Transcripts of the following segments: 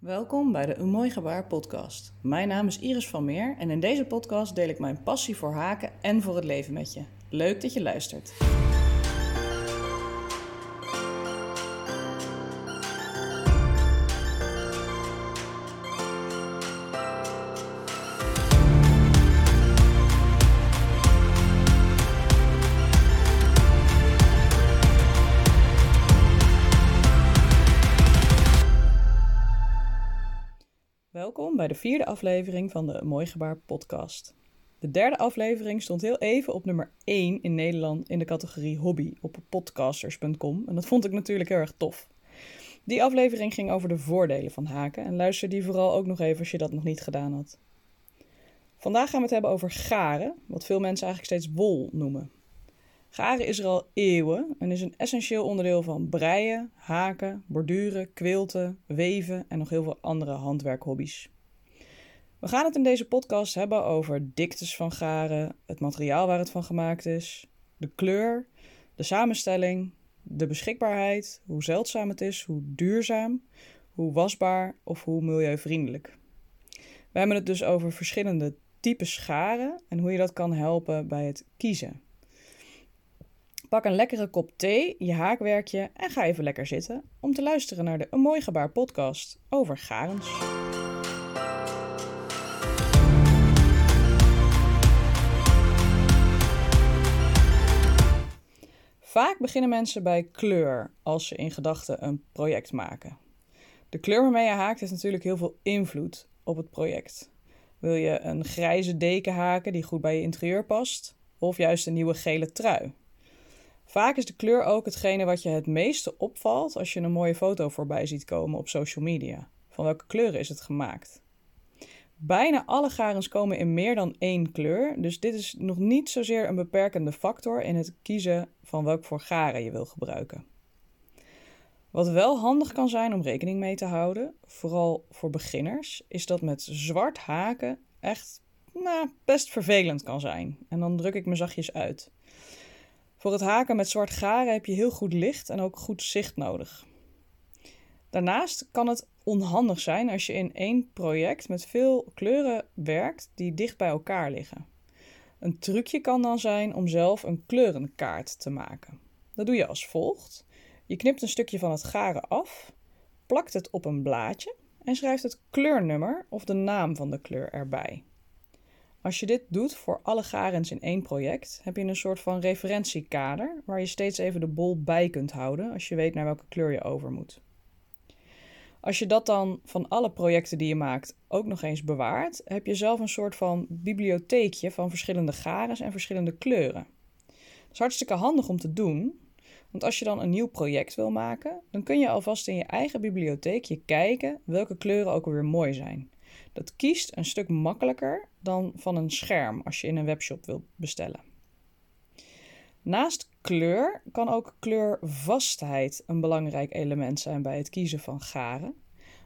Welkom bij de Een Mooi Gebaar podcast. Mijn naam is Iris van Meer en in deze podcast deel ik mijn passie voor haken en voor het leven met je. Leuk dat je luistert. Vierde aflevering van de Mooi Gebaar podcast. De derde aflevering stond heel even op nummer 1 in Nederland in de categorie hobby op podcasters.com. En dat vond ik natuurlijk heel erg tof. Die aflevering ging over de voordelen van haken en luister die vooral ook nog even als je dat nog niet gedaan had. Vandaag gaan we het hebben over garen, wat veel mensen eigenlijk steeds wol noemen. Garen is er al eeuwen en is een essentieel onderdeel van breien, haken, borduren, quilten, weven en nog heel veel andere handwerkhobby's. We gaan het in deze podcast hebben over diktes van garen, het materiaal waar het van gemaakt is, de kleur, de samenstelling, de beschikbaarheid, hoe zeldzaam het is, hoe duurzaam, hoe wasbaar of hoe milieuvriendelijk. We hebben het dus over verschillende types garen en hoe je dat kan helpen bij het kiezen. Pak een lekkere kop thee, je haakwerkje en ga even lekker zitten om te luisteren naar de Een Mooi Gebaar podcast over garens. Vaak beginnen mensen bij kleur als ze in gedachten een project maken. De kleur waarmee je haakt heeft natuurlijk heel veel invloed op het project. Wil je een grijze deken haken die goed bij je interieur past, of juist een nieuwe gele trui? Vaak is de kleur ook hetgene wat je het meeste opvalt als je een mooie foto voorbij ziet komen op social media. Van welke kleuren is het gemaakt? Bijna alle garens komen in meer dan één kleur, dus dit is nog niet zozeer een beperkende factor in het kiezen van welk voor garen je wil gebruiken. Wat wel handig kan zijn om rekening mee te houden, vooral voor beginners, is dat met zwart haken echt nou, best vervelend kan zijn. En dan druk ik me zachtjes uit. Voor het haken met zwart garen heb je heel goed licht en ook goed zicht nodig. Daarnaast kan het onhandig zijn als je in één project met veel kleuren werkt die dicht bij elkaar liggen. Een trucje kan dan zijn om zelf een kleurenkaart te maken. Dat doe je als volgt. Je knipt een stukje van het garen af, plakt het op een blaadje en schrijft het kleurnummer of de naam van de kleur erbij. Als je dit doet voor alle garens in één project, heb je een soort van referentiekader waar je steeds even de bol bij kunt houden als je weet naar welke kleur je over moet. Als je dat dan van alle projecten die je maakt ook nog eens bewaart, heb je zelf een soort van bibliotheekje van verschillende garens en verschillende kleuren. Dat is hartstikke handig om te doen, want als je dan een nieuw project wil maken, dan kun je alvast in je eigen bibliotheekje kijken welke kleuren ook alweer mooi zijn. Dat kiest een stuk makkelijker dan van een scherm als je in een webshop wilt bestellen. Naast kleur kan ook kleurvastheid een belangrijk element zijn bij het kiezen van garen.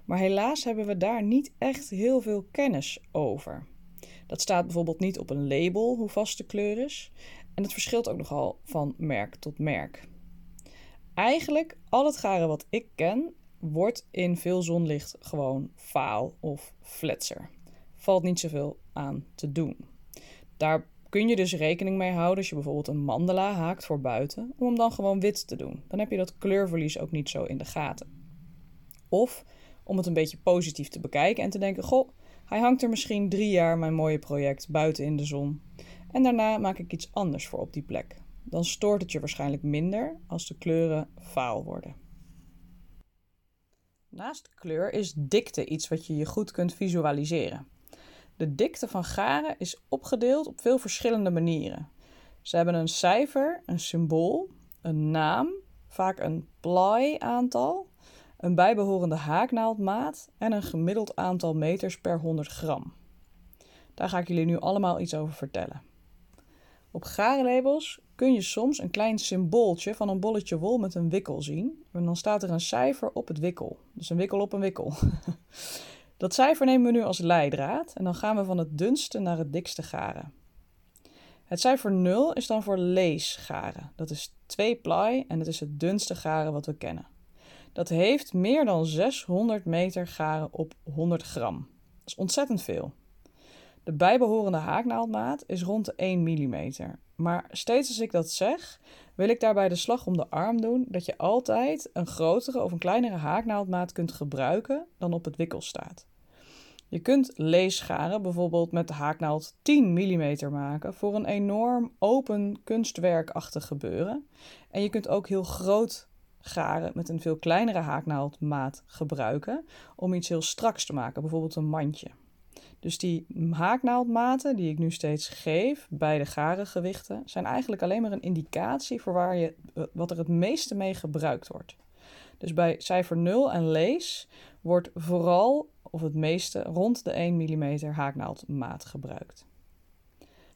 Maar helaas hebben we daar niet echt heel veel kennis over. Dat staat bijvoorbeeld niet op een label hoe vast de kleur is. En het verschilt ook nogal van merk tot merk. Eigenlijk al het garen wat ik ken wordt in veel zonlicht gewoon faal of fletser. Valt niet zoveel aan te doen. Daar kun je dus rekening mee houden als je bijvoorbeeld een mandala haakt voor buiten, om hem dan gewoon wit te doen. Dan heb je dat kleurverlies ook niet zo in de gaten. Of om het een beetje positief te bekijken en te denken: Goh, hij hangt er misschien drie jaar mijn mooie project buiten in de zon. En daarna maak ik iets anders voor op die plek. Dan stoort het je waarschijnlijk minder als de kleuren vaal worden. Naast kleur is dikte iets wat je je goed kunt visualiseren. De dikte van garen is opgedeeld op veel verschillende manieren. Ze hebben een cijfer, een symbool, een naam, vaak een ply-aantal, een bijbehorende haaknaaldmaat en een gemiddeld aantal meters per 100 gram. Daar ga ik jullie nu allemaal iets over vertellen. Op garenlabels kun je soms een klein symbooltje van een bolletje wol met een wikkel zien. En dan staat er een cijfer op het wikkel. Dus een wikkel op een wikkel. Dat cijfer nemen we nu als leidraad en dan gaan we van het dunste naar het dikste garen. Het cijfer 0 is dan voor leesgaren. Dat is 2 ply en het is het dunste garen wat we kennen. Dat heeft meer dan 600 meter garen op 100 gram. Dat is ontzettend veel. De bijbehorende haaknaaldmaat is rond de 1 mm. Maar steeds als ik dat zeg, wil ik daarbij de slag om de arm doen dat je altijd een grotere of een kleinere haaknaaldmaat kunt gebruiken dan op het wikkel staat. Je kunt leesscharen bijvoorbeeld met de haaknaald 10 mm maken voor een enorm open kunstwerkachtig gebeuren. En je kunt ook heel groot garen met een veel kleinere haaknaaldmaat gebruiken om iets heel straks te maken, bijvoorbeeld een mandje. Dus die haaknaaldmaten die ik nu steeds geef bij de garengewichten zijn eigenlijk alleen maar een indicatie voor waar je, eh, wat er het meeste mee gebruikt wordt. Dus bij cijfer 0 en lees wordt vooral of het meeste rond de 1 mm haaknaaldmaat gebruikt.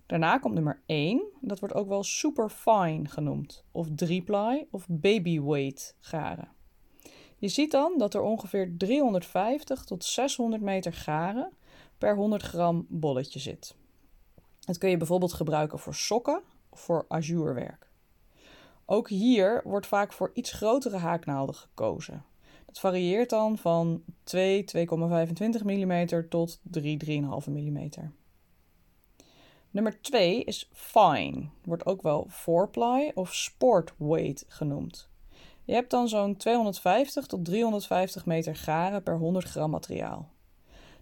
Daarna komt nummer 1, dat wordt ook wel super fine genoemd, of 3-ply of baby weight garen. Je ziet dan dat er ongeveer 350 tot 600 meter garen per 100 gram bolletje zit. Dat kun je bijvoorbeeld gebruiken voor sokken of voor ajuurwerk. Ook hier wordt vaak voor iets grotere haaknaalden gekozen. Dat varieert dan van 2, 2,25 mm tot 3, 3,5 mm. Nummer 2 is fine, wordt ook wel four-ply of sport weight genoemd. Je hebt dan zo'n 250 tot 350 meter garen per 100 gram materiaal.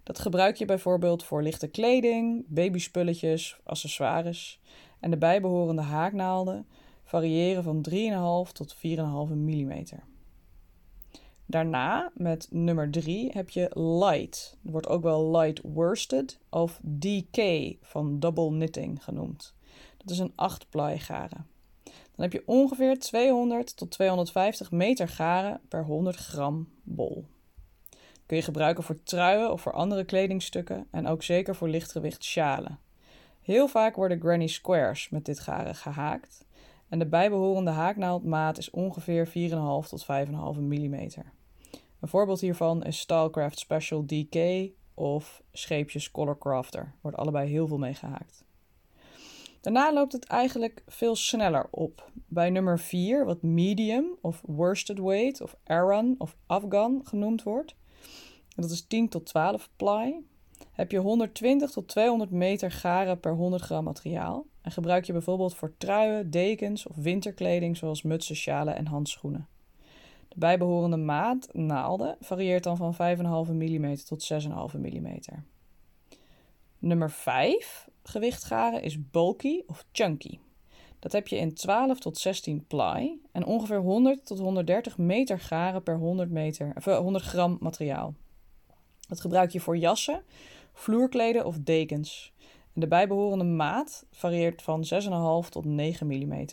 Dat gebruik je bijvoorbeeld voor lichte kleding, babyspulletjes, accessoires en de bijbehorende haaknaalden variëren van 3,5 tot 4,5 mm. Daarna, met nummer 3, heb je light. Dat wordt ook wel light worsted of DK van double knitting genoemd. Dat is een 8 ply garen. Dan heb je ongeveer 200 tot 250 meter garen per 100 gram bol. Kun je gebruiken voor truien of voor andere kledingstukken en ook zeker voor lichtgewicht sjalen. Heel vaak worden granny squares met dit garen gehaakt en de bijbehorende haaknaaldmaat is ongeveer 4,5 tot 5,5 mm. Een voorbeeld hiervan is Stylecraft Special DK of Scheepjes Color Crafter. Wordt allebei heel veel mee gehaakt. Daarna loopt het eigenlijk veel sneller op. Bij nummer 4, wat medium of worsted weight of Aran of Afghan genoemd wordt, dat is 10 tot 12 ply, heb je 120 tot 200 meter garen per 100 gram materiaal en gebruik je bijvoorbeeld voor truien, dekens of winterkleding zoals mutsen, sjalen en handschoenen. De bijbehorende maat naalden varieert dan van 5,5 mm tot 6,5 mm. Nummer 5 gewichtgaren is bulky of chunky. Dat heb je in 12 tot 16 ply en ongeveer 100 tot 130 meter garen per 100, meter, 100 eh, gram materiaal. Dat gebruik je voor jassen, vloerkleden of dekens. En de bijbehorende maat varieert van 6,5 tot 9 mm.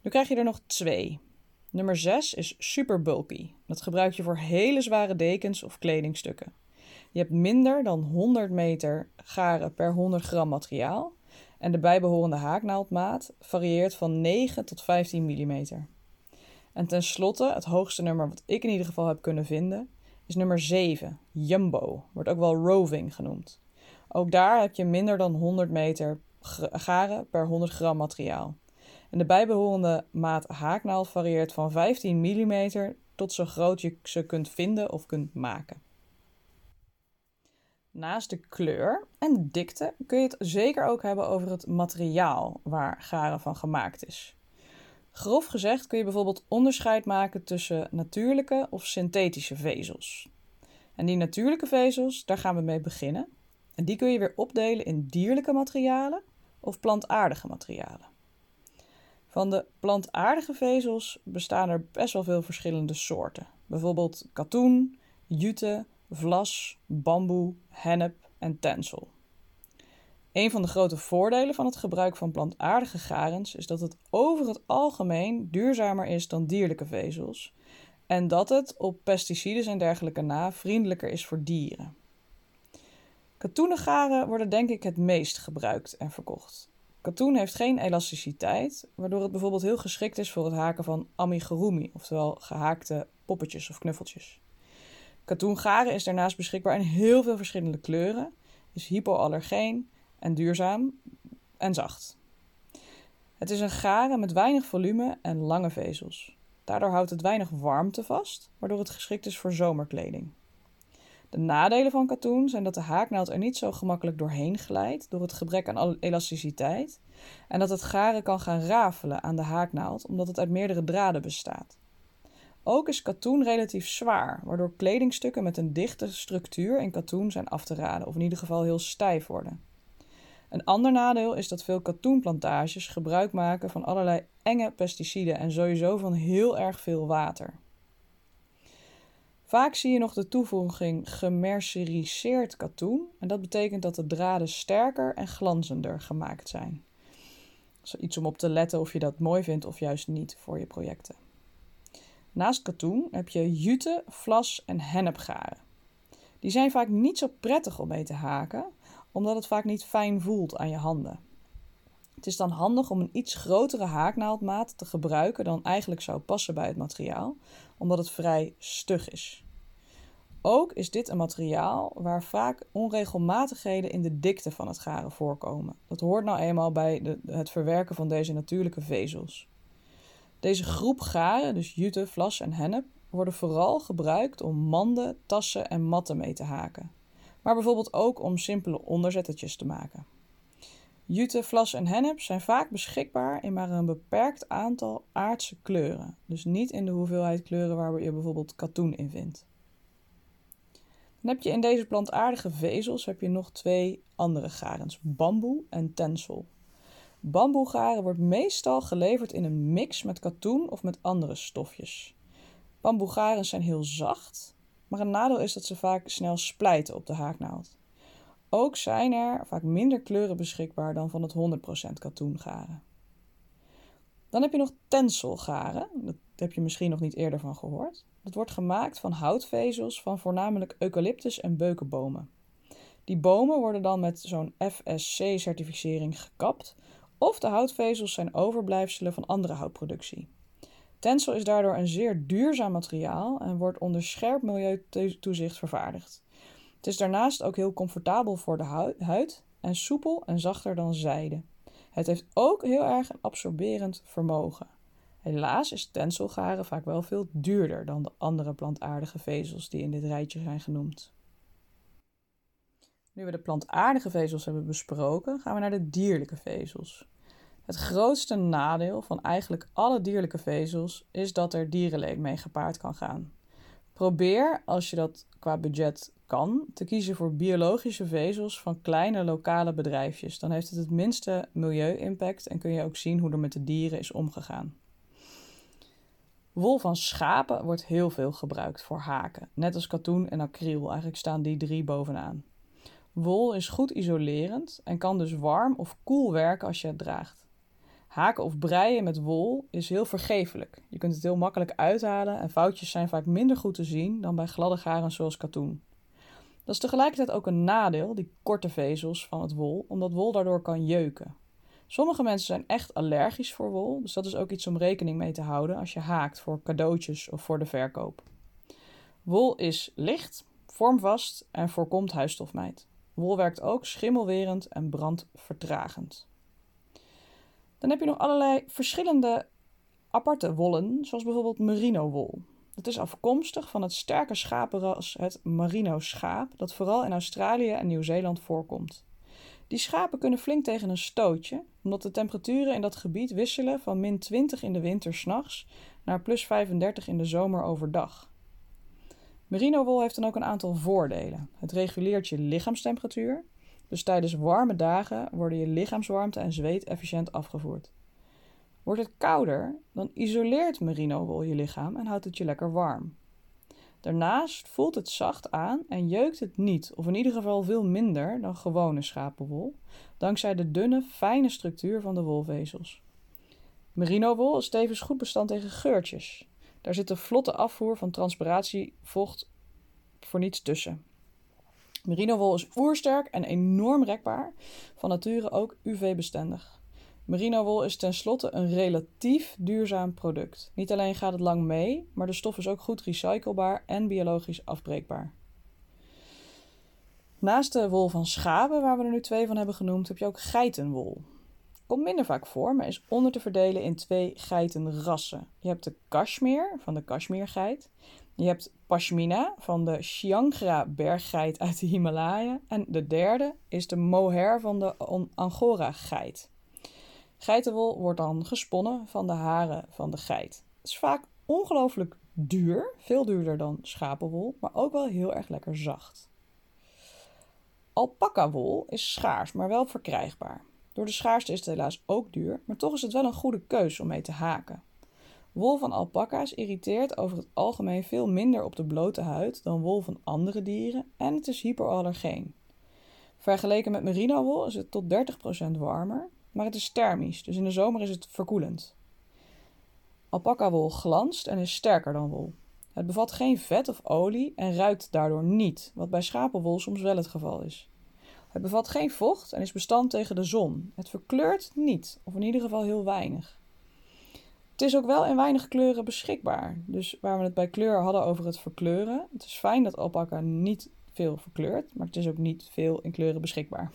Nu krijg je er nog twee. Nummer 6 is super bulky. Dat gebruik je voor hele zware dekens of kledingstukken. Je hebt minder dan 100 meter garen per 100 gram materiaal en de bijbehorende haaknaaldmaat varieert van 9 tot 15 mm. En tenslotte, het hoogste nummer wat ik in ieder geval heb kunnen vinden, is nummer 7, Jumbo. Wordt ook wel roving genoemd. Ook daar heb je minder dan 100 meter garen per 100 gram materiaal. En de bijbehorende maat haaknaald varieert van 15 mm tot zo groot je ze kunt vinden of kunt maken. Naast de kleur en de dikte kun je het zeker ook hebben over het materiaal waar garen van gemaakt is. Grof gezegd kun je bijvoorbeeld onderscheid maken tussen natuurlijke of synthetische vezels. En die natuurlijke vezels, daar gaan we mee beginnen. En die kun je weer opdelen in dierlijke materialen of plantaardige materialen. Van de plantaardige vezels bestaan er best wel veel verschillende soorten. Bijvoorbeeld katoen, jute, vlas, bamboe, hennep en tencel. Een van de grote voordelen van het gebruik van plantaardige garens is dat het over het algemeen duurzamer is dan dierlijke vezels en dat het op pesticiden en dergelijke na vriendelijker is voor dieren. Katoenen garen worden denk ik het meest gebruikt en verkocht. Katoen heeft geen elasticiteit, waardoor het bijvoorbeeld heel geschikt is voor het haken van amigurumi, oftewel gehaakte poppetjes of knuffeltjes. Katoengaren is daarnaast beschikbaar in heel veel verschillende kleuren, is hypoallergeen en duurzaam en zacht. Het is een garen met weinig volume en lange vezels. Daardoor houdt het weinig warmte vast, waardoor het geschikt is voor zomerkleding. De nadelen van katoen zijn dat de haaknaald er niet zo gemakkelijk doorheen glijdt door het gebrek aan elasticiteit en dat het garen kan gaan rafelen aan de haaknaald omdat het uit meerdere draden bestaat. Ook is katoen relatief zwaar, waardoor kledingstukken met een dichte structuur in katoen zijn af te raden, of in ieder geval heel stijf worden. Een ander nadeel is dat veel katoenplantages gebruik maken van allerlei enge pesticiden en sowieso van heel erg veel water. Vaak zie je nog de toevoeging gemerceriseerd katoen en dat betekent dat de draden sterker en glanzender gemaakt zijn. Is iets om op te letten of je dat mooi vindt of juist niet voor je projecten. Naast katoen heb je jute, vlas en hennepgaren. Die zijn vaak niet zo prettig om mee te haken, omdat het vaak niet fijn voelt aan je handen. Het is dan handig om een iets grotere haaknaaldmaat te gebruiken dan eigenlijk zou passen bij het materiaal, omdat het vrij stug is. Ook is dit een materiaal waar vaak onregelmatigheden in de dikte van het garen voorkomen. Dat hoort nou eenmaal bij de, het verwerken van deze natuurlijke vezels. Deze groep garen, dus jute, vlas en hennep, worden vooral gebruikt om manden, tassen en matten mee te haken. Maar bijvoorbeeld ook om simpele onderzettetjes te maken. Jute, vlas en hennep zijn vaak beschikbaar in maar een beperkt aantal aardse kleuren. Dus niet in de hoeveelheid kleuren waar je bijvoorbeeld katoen in vindt. Dan heb je in deze plantaardige vezels heb je nog twee andere garens, bamboe en tencel. Bamboegaren wordt meestal geleverd in een mix met katoen of met andere stofjes. Bamboegaren zijn heel zacht, maar een nadeel is dat ze vaak snel splijten op de haaknaald. Ook zijn er vaak minder kleuren beschikbaar dan van het 100% katoengaren. Dan heb je nog tenselgaren, daar heb je misschien nog niet eerder van gehoord. Dat wordt gemaakt van houtvezels van voornamelijk eucalyptus en beukenbomen. Die bomen worden dan met zo'n FSC-certificering gekapt, of de houtvezels zijn overblijfselen van andere houtproductie. Tensel is daardoor een zeer duurzaam materiaal en wordt onder scherp milieutoezicht vervaardigd. Het is daarnaast ook heel comfortabel voor de huid en soepel en zachter dan zijde. Het heeft ook heel erg een absorberend vermogen. Helaas is tenselgaren vaak wel veel duurder dan de andere plantaardige vezels die in dit rijtje zijn genoemd. Nu we de plantaardige vezels hebben besproken, gaan we naar de dierlijke vezels. Het grootste nadeel van eigenlijk alle dierlijke vezels is dat er dierenleed mee gepaard kan gaan. Probeer, als je dat qua budget kan, te kiezen voor biologische vezels van kleine lokale bedrijfjes. Dan heeft het het minste milieu-impact en kun je ook zien hoe er met de dieren is omgegaan. Wol van schapen wordt heel veel gebruikt voor haken, net als katoen en acryl. Eigenlijk staan die drie bovenaan. Wol is goed isolerend en kan dus warm of koel werken als je het draagt. Haken of breien met wol is heel vergeeflijk. Je kunt het heel makkelijk uithalen en foutjes zijn vaak minder goed te zien dan bij gladde garen zoals katoen. Dat is tegelijkertijd ook een nadeel, die korte vezels van het wol, omdat wol daardoor kan jeuken. Sommige mensen zijn echt allergisch voor wol, dus dat is ook iets om rekening mee te houden als je haakt voor cadeautjes of voor de verkoop. Wol is licht, vormvast en voorkomt huisstofmijt. Wol werkt ook schimmelwerend en brandvertragend. Dan heb je nog allerlei verschillende aparte wollen, zoals bijvoorbeeld merino-wol. Dat is afkomstig van het sterke schapenras het merino-schaap, dat vooral in Australië en Nieuw-Zeeland voorkomt. Die schapen kunnen flink tegen een stootje, omdat de temperaturen in dat gebied wisselen van min 20 in de winter s'nachts naar plus 35 in de zomer overdag. Merino-wol heeft dan ook een aantal voordelen. Het reguleert je lichaamstemperatuur, dus tijdens warme dagen worden je lichaamswarmte en zweet efficiënt afgevoerd. Wordt het kouder, dan isoleert merino-wol je lichaam en houdt het je lekker warm. Daarnaast voelt het zacht aan en jeukt het niet, of in ieder geval veel minder dan gewone schapenwol, dankzij de dunne, fijne structuur van de wolvezels. Merino-wol is tevens goed bestand tegen geurtjes. Daar zit een vlotte afvoer van transpiratievocht voor niets tussen. Merino-wol is oersterk en enorm rekbaar, van nature ook UV-bestendig. Merino-wol is tenslotte een relatief duurzaam product. Niet alleen gaat het lang mee, maar de stof is ook goed recyclebaar en biologisch afbreekbaar. Naast de wol van schapen, waar we er nu twee van hebben genoemd, heb je ook geitenwol. Komt minder vaak voor, maar is onder te verdelen in twee geitenrassen. Je hebt de Kashmir van de Kashmirgeit. Je hebt Pashmina van de Chiangra berggeit uit de Himalaya. En de derde is de mohair van de Angora geit. Geitenwol wordt dan gesponnen van de haren van de geit. Het is vaak ongelooflijk duur, veel duurder dan schapenwol, maar ook wel heel erg lekker zacht. Alpaca-wol is schaars, maar wel verkrijgbaar. Door de schaarste is het helaas ook duur, maar toch is het wel een goede keus om mee te haken. Wol van alpaca's irriteert over het algemeen veel minder op de blote huid dan wol van andere dieren en het is hypoallergeen. Vergeleken met merino-wol is het tot 30% warmer, maar het is thermisch, dus in de zomer is het verkoelend. Alpaca-wol glanst en is sterker dan wol. Het bevat geen vet of olie en ruikt daardoor niet, wat bij schapenwol soms wel het geval is. Het bevat geen vocht en is bestand tegen de zon. Het verkleurt niet, of in ieder geval heel weinig. Het is ook wel in weinig kleuren beschikbaar. Dus waar we het bij kleur hadden over het verkleuren. Het is fijn dat alpaca niet veel verkleurt, maar het is ook niet veel in kleuren beschikbaar.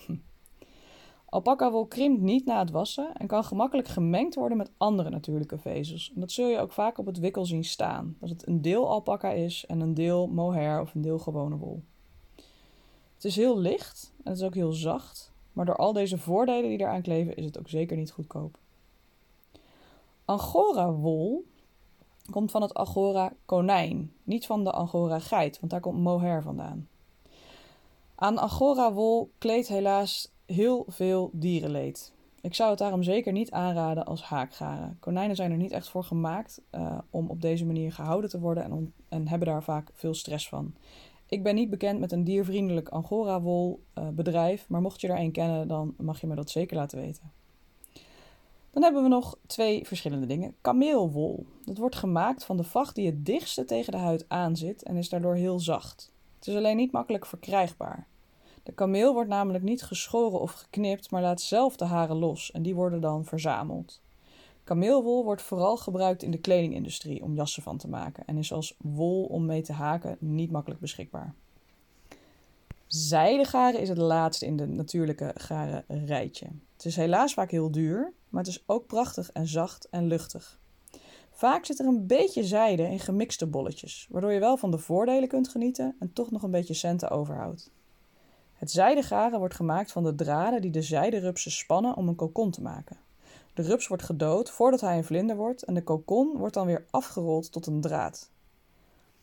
Alpaca-wol krimpt niet na het wassen en kan gemakkelijk gemengd worden met andere natuurlijke vezels. En dat zul je ook vaak op het wikkel zien staan. Dat het een deel alpaca is en een deel mohair of een deel gewone wol. Het is heel licht en het is ook heel zacht, maar door al deze voordelen die eraan kleven is het ook zeker niet goedkoop. Angora-wol komt van het Angora-konijn, niet van de Angora-geit, want daar komt mohair vandaan. Aan Angora-wol kleedt helaas heel veel dierenleed. Ik zou het daarom zeker niet aanraden als haakgaren. Konijnen zijn er niet echt voor gemaakt uh, om op deze manier gehouden te worden en, en, hebben daar vaak veel stress van. Ik ben niet bekend met een diervriendelijk Angora-wol uh, bedrijf, maar mocht je er een kennen, dan mag je me dat zeker laten weten. Dan hebben we nog twee verschillende dingen. Kameelwol. Dat wordt gemaakt van de vacht die het dichtste tegen de huid aanzit en is daardoor heel zacht. Het is alleen niet makkelijk verkrijgbaar. De kameel wordt namelijk niet geschoren of geknipt, maar laat zelf de haren los en die worden dan verzameld. Kameelwol wordt vooral gebruikt in de kledingindustrie om jassen van te maken en is als wol om mee te haken niet makkelijk beschikbaar. Zijdegaren is het laatste in de natuurlijke garen rijtje. Het is helaas vaak heel duur, maar het is ook prachtig en zacht en luchtig. Vaak zit er een beetje zijde in gemixte bolletjes, waardoor je wel van de voordelen kunt genieten en toch nog een beetje centen overhoudt. Het zijdegaren wordt gemaakt van de draden die de zijderupsen spannen om een kokon te maken. De rups wordt gedood voordat hij een vlinder wordt en de kokon wordt dan weer afgerold tot een draad.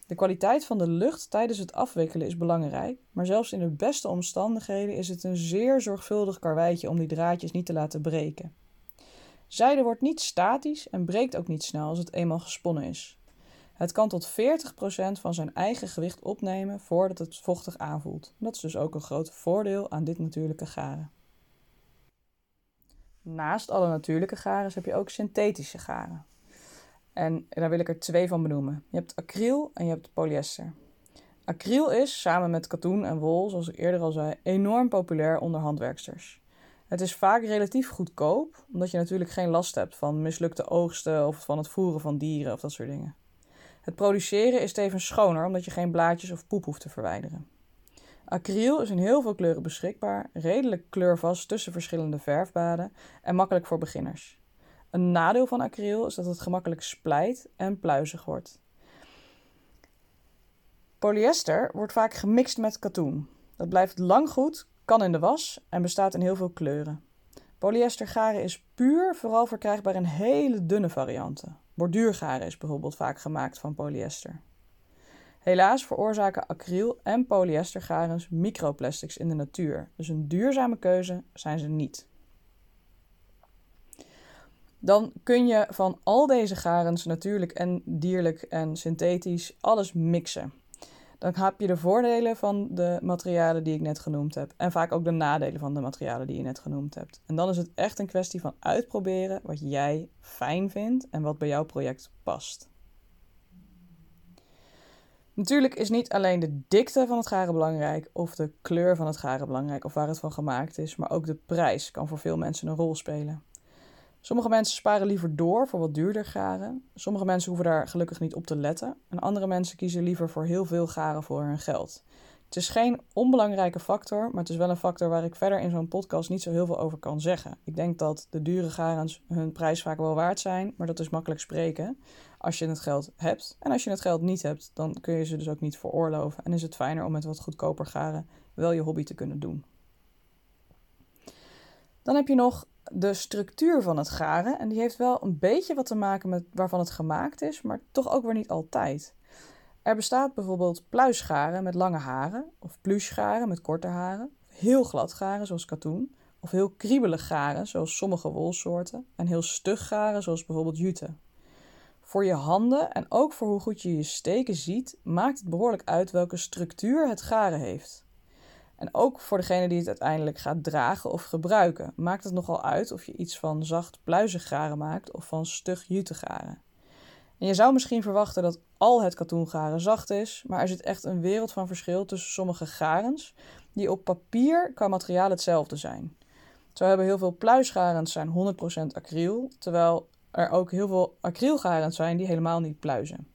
De kwaliteit van de lucht tijdens het afwikkelen is belangrijk, maar zelfs in de beste omstandigheden is het een zeer zorgvuldig karweitje om die draadjes niet te laten breken. Zijde wordt niet statisch en breekt ook niet snel als het eenmaal gesponnen is. Het kan tot 40% van zijn eigen gewicht opnemen voordat het vochtig aanvoelt. Dat is dus ook een groot voordeel aan dit natuurlijke garen. Naast alle natuurlijke garen heb je ook synthetische garen. En daar wil ik er twee van benoemen. Je hebt acryl en je hebt polyester. Acryl is, samen met katoen en wol, zoals ik eerder al zei, enorm populair onder handwerksters. Het is vaak relatief goedkoop, omdat je natuurlijk geen last hebt van mislukte oogsten of van het voeren van dieren of dat soort dingen. Het produceren is tevens schoner, omdat je geen blaadjes of poep hoeft te verwijderen. Acryl is in heel veel kleuren beschikbaar, redelijk kleurvast tussen verschillende verfbaden en makkelijk voor beginners. Een nadeel van acryl is dat het gemakkelijk splijt en pluizig wordt. Polyester wordt vaak gemixt met katoen. Dat blijft lang goed, kan in de was en bestaat in heel veel kleuren. Polyestergaren is puur vooral verkrijgbaar in hele dunne varianten. Borduurgaren is bijvoorbeeld vaak gemaakt van polyester. Helaas veroorzaken acryl- en polyestergarens microplastics in de natuur, dus een duurzame keuze zijn ze niet. Dan kun je van al deze garens, natuurlijk en dierlijk en synthetisch, alles mixen dan heb je de voordelen van de materialen die ik net genoemd heb. En vaak ook de nadelen van de materialen die je net genoemd hebt. En dan is het echt een kwestie van uitproberen wat jij fijn vindt en wat bij jouw project past. Natuurlijk is niet alleen de dikte van het garen belangrijk, of de kleur van het garen belangrijk, of waar het van gemaakt is, maar ook de prijs kan voor veel mensen een rol spelen. Sommige mensen sparen liever door voor wat duurder garen. Sommige mensen hoeven daar gelukkig niet op te letten. En andere mensen kiezen liever voor heel veel garen voor hun geld. Het is geen onbelangrijke factor, maar het is wel een factor waar ik verder in zo'n podcast niet zo heel veel over kan zeggen. Ik denk dat de dure garens hun prijs vaak wel waard zijn, maar dat is makkelijk spreken als je het geld hebt. En als je het geld niet hebt, dan kun je ze dus ook niet veroorloven. En is het fijner om met wat goedkoper garen wel je hobby te kunnen doen. Dan heb je nog de structuur van het garen. En die heeft wel een beetje wat te maken met waarvan het gemaakt is, maar toch ook weer niet altijd. Er bestaat bijvoorbeeld pluisgaren met lange haren, of plushgaren met korte haren, heel glad garen zoals katoen, of heel kriebelig garen zoals sommige wolsoorten, en heel stug garen zoals bijvoorbeeld jute. Voor je handen en ook voor hoe goed je je steken ziet, maakt het behoorlijk uit welke structuur het garen heeft. En ook voor degene die het uiteindelijk gaat dragen of gebruiken, maakt het nogal uit of je iets van zacht pluizig garen maakt of van stug jute garen. En je zou misschien verwachten dat al het katoengaren zacht is, maar er zit echt een wereld van verschil tussen sommige garens die op papier qua materiaal hetzelfde zijn. Zo hebben heel veel pluisgarens zijn 100% acryl, terwijl er ook heel veel acrylgarens zijn die helemaal niet pluizen.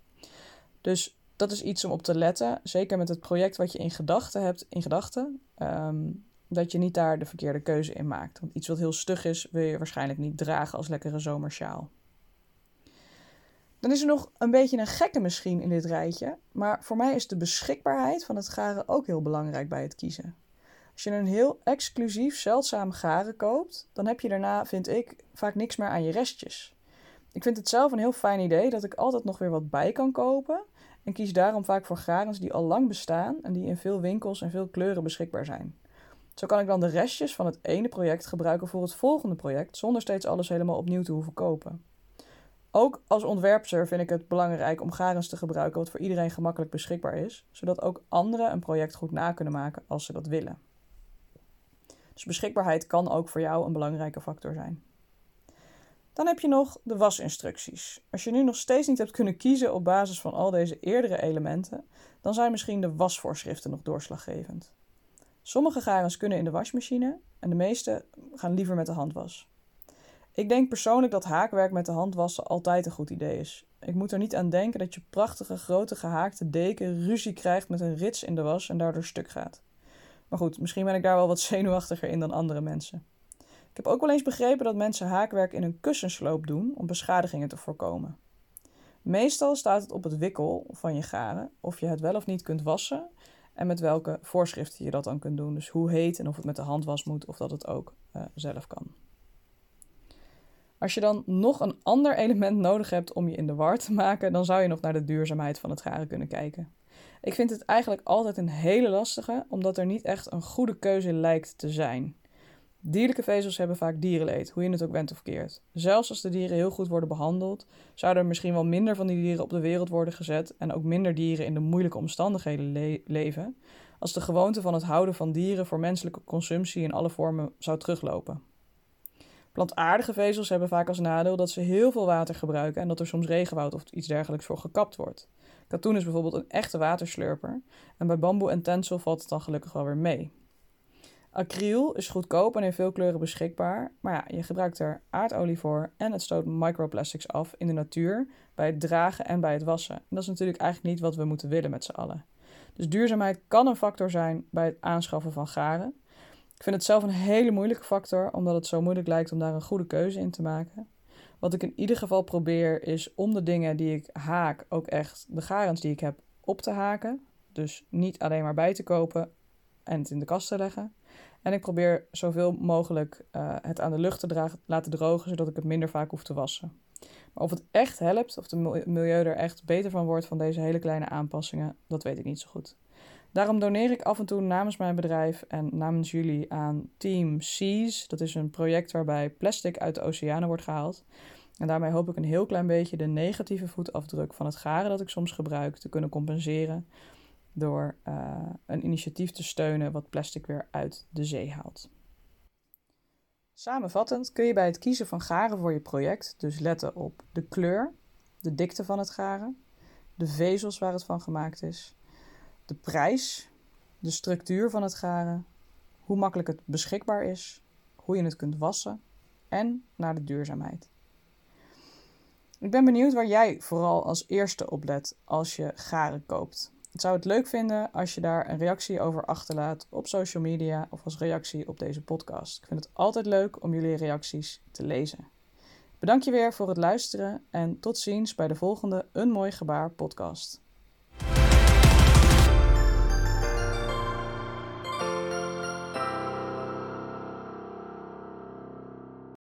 Dus dat is iets om op te letten, zeker met het project wat je in gedachten hebt, in gedachten, ehm, dat je niet daar de verkeerde keuze in maakt. Want iets wat heel stug is, wil je waarschijnlijk niet dragen als lekkere zomersjaal. Dan is er nog een beetje een gekke misschien in dit rijtje, maar voor mij is de beschikbaarheid van het garen ook heel belangrijk bij het kiezen. Als je een heel exclusief, zeldzaam garen koopt, dan heb je daarna, vind ik, vaak niks meer aan je restjes. Ik vind het zelf een heel fijn idee dat ik altijd nog weer wat bij kan kopen en kies daarom vaak voor garens die al lang bestaan en die in veel winkels en veel kleuren beschikbaar zijn. Zo kan ik dan de restjes van het ene project gebruiken voor het volgende project zonder steeds alles helemaal opnieuw te hoeven kopen. Ook als ontwerpster vind ik het belangrijk om garens te gebruiken wat voor iedereen gemakkelijk beschikbaar is, zodat ook anderen een project goed na kunnen maken als ze dat willen. Dus beschikbaarheid kan ook voor jou een belangrijke factor zijn. Dan heb je nog de wasinstructies. Als je nu nog steeds niet hebt kunnen kiezen op basis van al deze eerdere elementen, dan zijn misschien de wasvoorschriften nog doorslaggevend. Sommige garens kunnen in de wasmachine en de meeste gaan liever met de handwas. Ik denk persoonlijk dat haakwerk met de hand wassen altijd een goed idee is. Ik moet er niet aan denken dat je prachtige grote gehaakte deken ruzie krijgt met een rits in de was en daardoor stuk gaat. Maar goed, misschien ben ik daar wel wat zenuwachtiger in dan andere mensen. Ik heb ook wel eens begrepen dat mensen haakwerk in een kussensloop doen om beschadigingen te voorkomen. Meestal staat het op het wikkel van je garen of je het wel of niet kunt wassen en met welke voorschriften je dat dan kunt doen. Dus hoe heet en of het met de hand was moet of dat het ook uh, zelf kan. Als je dan nog een ander element nodig hebt om je in de war te maken, dan zou je nog naar de duurzaamheid van het garen kunnen kijken. Ik vind het eigenlijk altijd een hele lastige, omdat er niet echt een goede keuze lijkt te zijn. Dierlijke vezels hebben vaak dierenleed, hoe je het ook bent of keert. Zelfs als de dieren heel goed worden behandeld, zouden er misschien wel minder van die dieren op de wereld worden gezet en ook minder dieren in de moeilijke omstandigheden leven, als de gewoonte van het houden van dieren voor menselijke consumptie in alle vormen zou teruglopen. Plantaardige vezels hebben vaak als nadeel dat ze heel veel water gebruiken en dat er soms regenwoud of iets dergelijks voor gekapt wordt. Katoen is bijvoorbeeld een echte waterslurper en bij bamboe en tencel valt het dan gelukkig wel weer mee. Acryl is goedkoop en in veel kleuren beschikbaar, maar ja, je gebruikt er aardolie voor en het stoot microplastics af in de natuur bij het dragen en bij het wassen. En dat is natuurlijk eigenlijk niet wat we moeten willen met z'n allen. Dus duurzaamheid kan een factor zijn bij het aanschaffen van garen. Ik vind het zelf een hele moeilijke factor, omdat het zo moeilijk lijkt om daar een goede keuze in te maken. Wat ik in ieder geval probeer is om de dingen die ik haak ook echt de garens die ik heb op te haken. Dus niet alleen maar bij te kopen en het in de kast te leggen. En ik probeer zoveel mogelijk uh, het aan de lucht te dragen, laten drogen, zodat ik het minder vaak hoef te wassen. Maar of het echt helpt, of de milieu er echt beter van wordt van deze hele kleine aanpassingen, dat weet ik niet zo goed. Daarom doneer ik af en toe namens mijn bedrijf en namens jullie aan Team Seas. Dat is een project waarbij plastic uit de oceanen wordt gehaald. En daarmee hoop ik een heel klein beetje de negatieve voetafdruk van het garen dat ik soms gebruik te kunnen compenseren. Door uh, een initiatief te steunen wat plastic weer uit de zee haalt. Samenvattend kun je bij het kiezen van garen voor je project dus letten op de kleur, de dikte van het garen, de vezels waar het van gemaakt is, de prijs, de structuur van het garen, hoe makkelijk het beschikbaar is, hoe je het kunt wassen en naar de duurzaamheid. Ik ben benieuwd waar jij vooral als eerste op let als je garen koopt. Zou het leuk vinden als je daar een reactie over achterlaat op social media of als reactie op deze podcast. Ik vind het altijd leuk om jullie reacties te lezen. Bedank je weer voor het luisteren en tot ziens bij de volgende Een Mooi Gebaar podcast.